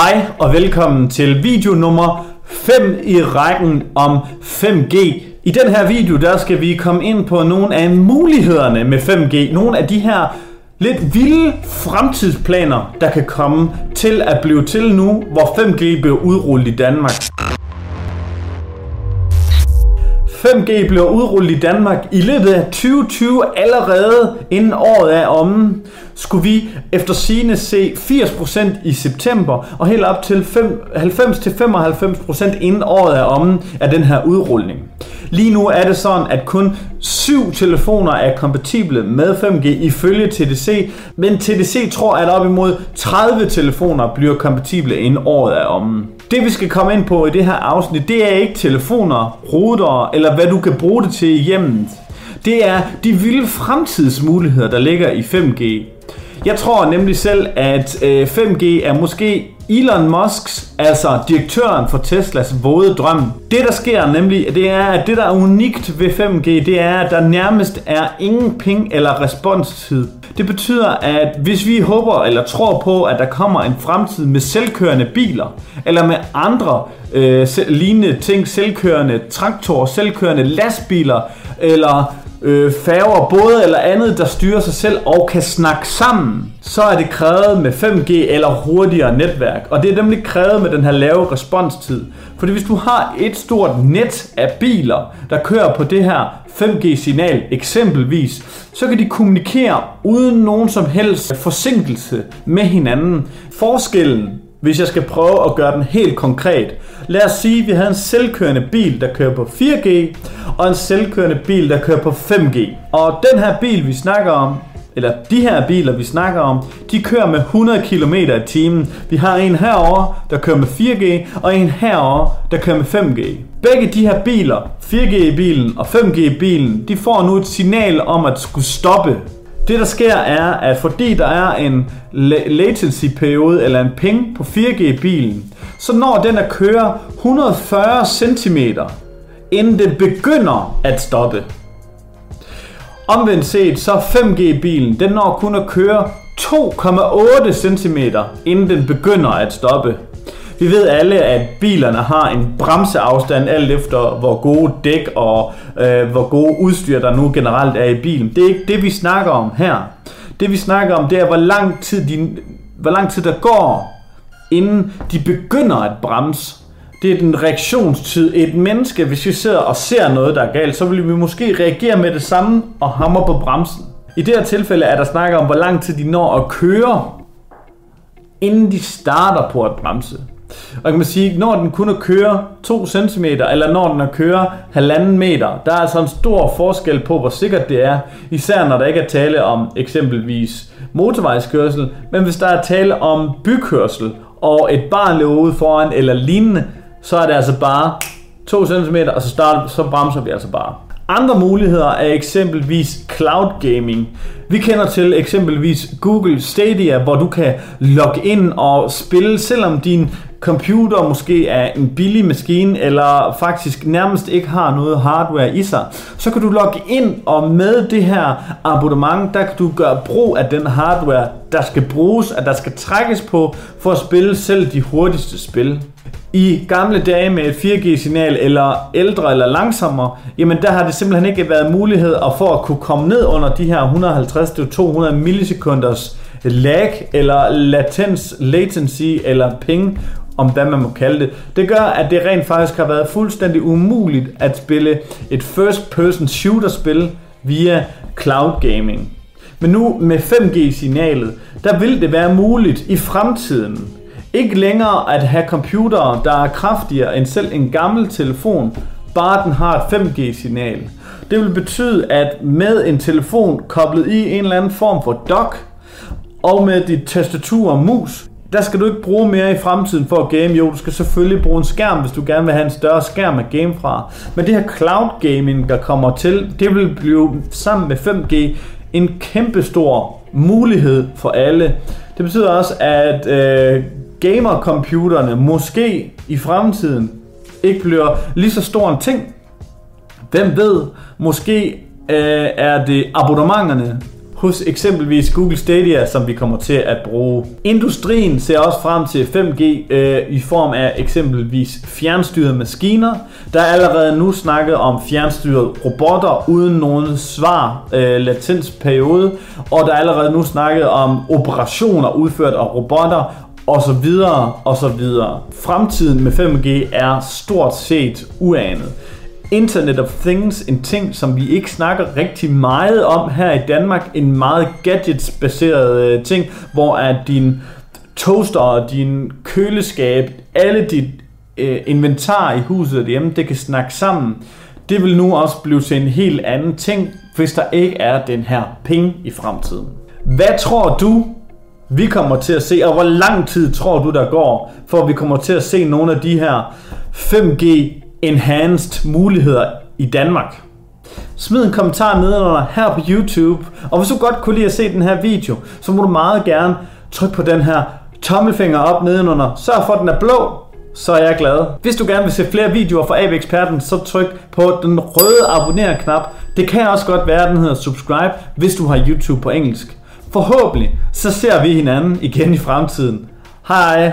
Hej og velkommen til video nummer 5 i rækken om 5G. I den her video der skal vi komme ind på nogle af mulighederne med 5G. Nogle af de her lidt vilde fremtidsplaner, der kan komme til at blive til nu, hvor 5G bliver udrullet i Danmark. 5G bliver udrullet i Danmark i løbet af 2020 allerede inden året er omme. Skulle vi efter sine se 80% i september og helt op til 90-95% inden året er omme af den her udrulning. Lige nu er det sådan, at kun syv telefoner er kompatible med 5G ifølge TDC, men TDC tror, at op imod 30 telefoner bliver kompatible inden året er omme. Det vi skal komme ind på i det her afsnit, det er ikke telefoner, ruter eller hvad du kan bruge det til i hjemmet. Det er de vilde fremtidsmuligheder, der ligger i 5G. Jeg tror nemlig selv, at øh, 5G er måske Elon Musks, altså direktøren for Teslas våde drøm. Det der sker nemlig, det er, at det der er unikt ved 5G, det er, at der nærmest er ingen ping eller responstid. Det betyder, at hvis vi håber eller tror på, at der kommer en fremtid med selvkørende biler, eller med andre øh, lignende ting, selvkørende traktorer, selvkørende lastbiler, eller øh, færger, både eller andet, der styrer sig selv og kan snakke sammen, så er det krævet med 5G eller hurtigere netværk. Og det er nemlig krævet med den her lave responstid. Fordi hvis du har et stort net af biler, der kører på det her 5G-signal eksempelvis, så kan de kommunikere uden nogen som helst forsinkelse med hinanden. Forskellen hvis jeg skal prøve at gøre den helt konkret. Lad os sige, at vi havde en selvkørende bil, der kører på 4G, og en selvkørende bil, der kører på 5G. Og den her bil, vi snakker om, eller de her biler, vi snakker om, de kører med 100 km i timen. Vi har en herover der kører med 4G, og en herover der kører med 5G. Begge de her biler, 4G-bilen og 5G-bilen, de får nu et signal om at skulle stoppe det der sker er, at fordi der er en latency periode eller en ping på 4G-bilen, så når den at køre 140 cm, inden den begynder at stoppe. Omvendt set, så 5G-bilen, den når kun at køre 2,8 cm, inden den begynder at stoppe. Vi ved alle, at bilerne har en bremseafstand alt efter, hvor gode dæk og øh, hvor gode udstyr der nu generelt er i bilen. Det er ikke det, vi snakker om her. Det vi snakker om, det er, hvor lang tid, de, hvor lang tid der går, inden de begynder at bremse. Det er den reaktionstid. Et menneske, hvis vi sidder og ser noget, der er galt, så vil vi måske reagere med det samme og hammer på bremsen. I det her tilfælde er der snakker om, hvor lang tid de når at køre, inden de starter på at bremse. Og kan man sige, når den kun er køre 2 cm, eller når den er køre 1,5 meter, der er altså en stor forskel på, hvor sikkert det er. Især når der ikke er tale om eksempelvis motorvejskørsel, men hvis der er tale om bykørsel, og et barn løber ud foran eller lignende, så er det altså bare 2 cm, og så, starter, så bremser vi altså bare. Andre muligheder er eksempelvis cloud gaming. Vi kender til eksempelvis Google Stadia, hvor du kan logge ind og spille, selvom din computer måske er en billig maskine, eller faktisk nærmest ikke har noget hardware i sig, så kan du logge ind, og med det her abonnement, der kan du gøre brug af den hardware, der skal bruges, at der skal trækkes på, for at spille selv de hurtigste spil. I gamle dage med et 4G-signal, eller ældre eller langsommere, jamen der har det simpelthen ikke været mulighed at for at kunne komme ned under de her 150-200 millisekunders lag, eller latens, latency, eller ping, om hvad man må kalde det. Det gør, at det rent faktisk har været fuldstændig umuligt at spille et first-person shooter-spil via cloud gaming. Men nu med 5G-signalet, der vil det være muligt i fremtiden ikke længere at have computere, der er kraftigere end selv en gammel telefon, bare den har et 5G-signal. Det vil betyde, at med en telefon koblet i en eller anden form for dock, og med dit tastatur og mus, der skal du ikke bruge mere i fremtiden for at game. Jo, du skal selvfølgelig bruge en skærm, hvis du gerne vil have en større skærm at game fra. Men det her cloud gaming, der kommer til, det vil blive sammen med 5G en kæmpestor mulighed for alle. Det betyder også, at øh, gamercomputerne måske i fremtiden ikke bliver lige så stor en ting. Hvem ved, måske øh, er det abonnementerne hos eksempelvis Google Stadia, som vi kommer til at bruge. Industrien ser også frem til 5G øh, i form af eksempelvis fjernstyrede maskiner. Der er allerede nu snakket om fjernstyrede robotter uden nogen svar øh, latensperiode, og der er allerede nu snakket om operationer udført af robotter og så videre og så videre. Fremtiden med 5G er stort set uanet. Internet of Things, en ting, som vi ikke snakker rigtig meget om her i Danmark. En meget gadgets-baseret øh, ting, hvor at din toaster, din køleskab, alle dit øh, inventar i huset hjemme, det kan snakke sammen. Det vil nu også blive til en helt anden ting, hvis der ikke er den her penge i fremtiden. Hvad tror du, vi kommer til at se, og hvor lang tid tror du, der går, for vi kommer til at se nogle af de her 5G enhanced muligheder i Danmark? Smid en kommentar nedenunder her på YouTube, og hvis du godt kunne lide at se den her video, så må du meget gerne trykke på den her tommelfinger op nedenunder. Sørg for, at den er blå, så er jeg glad. Hvis du gerne vil se flere videoer fra AB Eksperten, så tryk på den røde abonner-knap. Det kan også godt være, at den hedder subscribe, hvis du har YouTube på engelsk. Forhåbentlig så ser vi hinanden igen i fremtiden. Hej!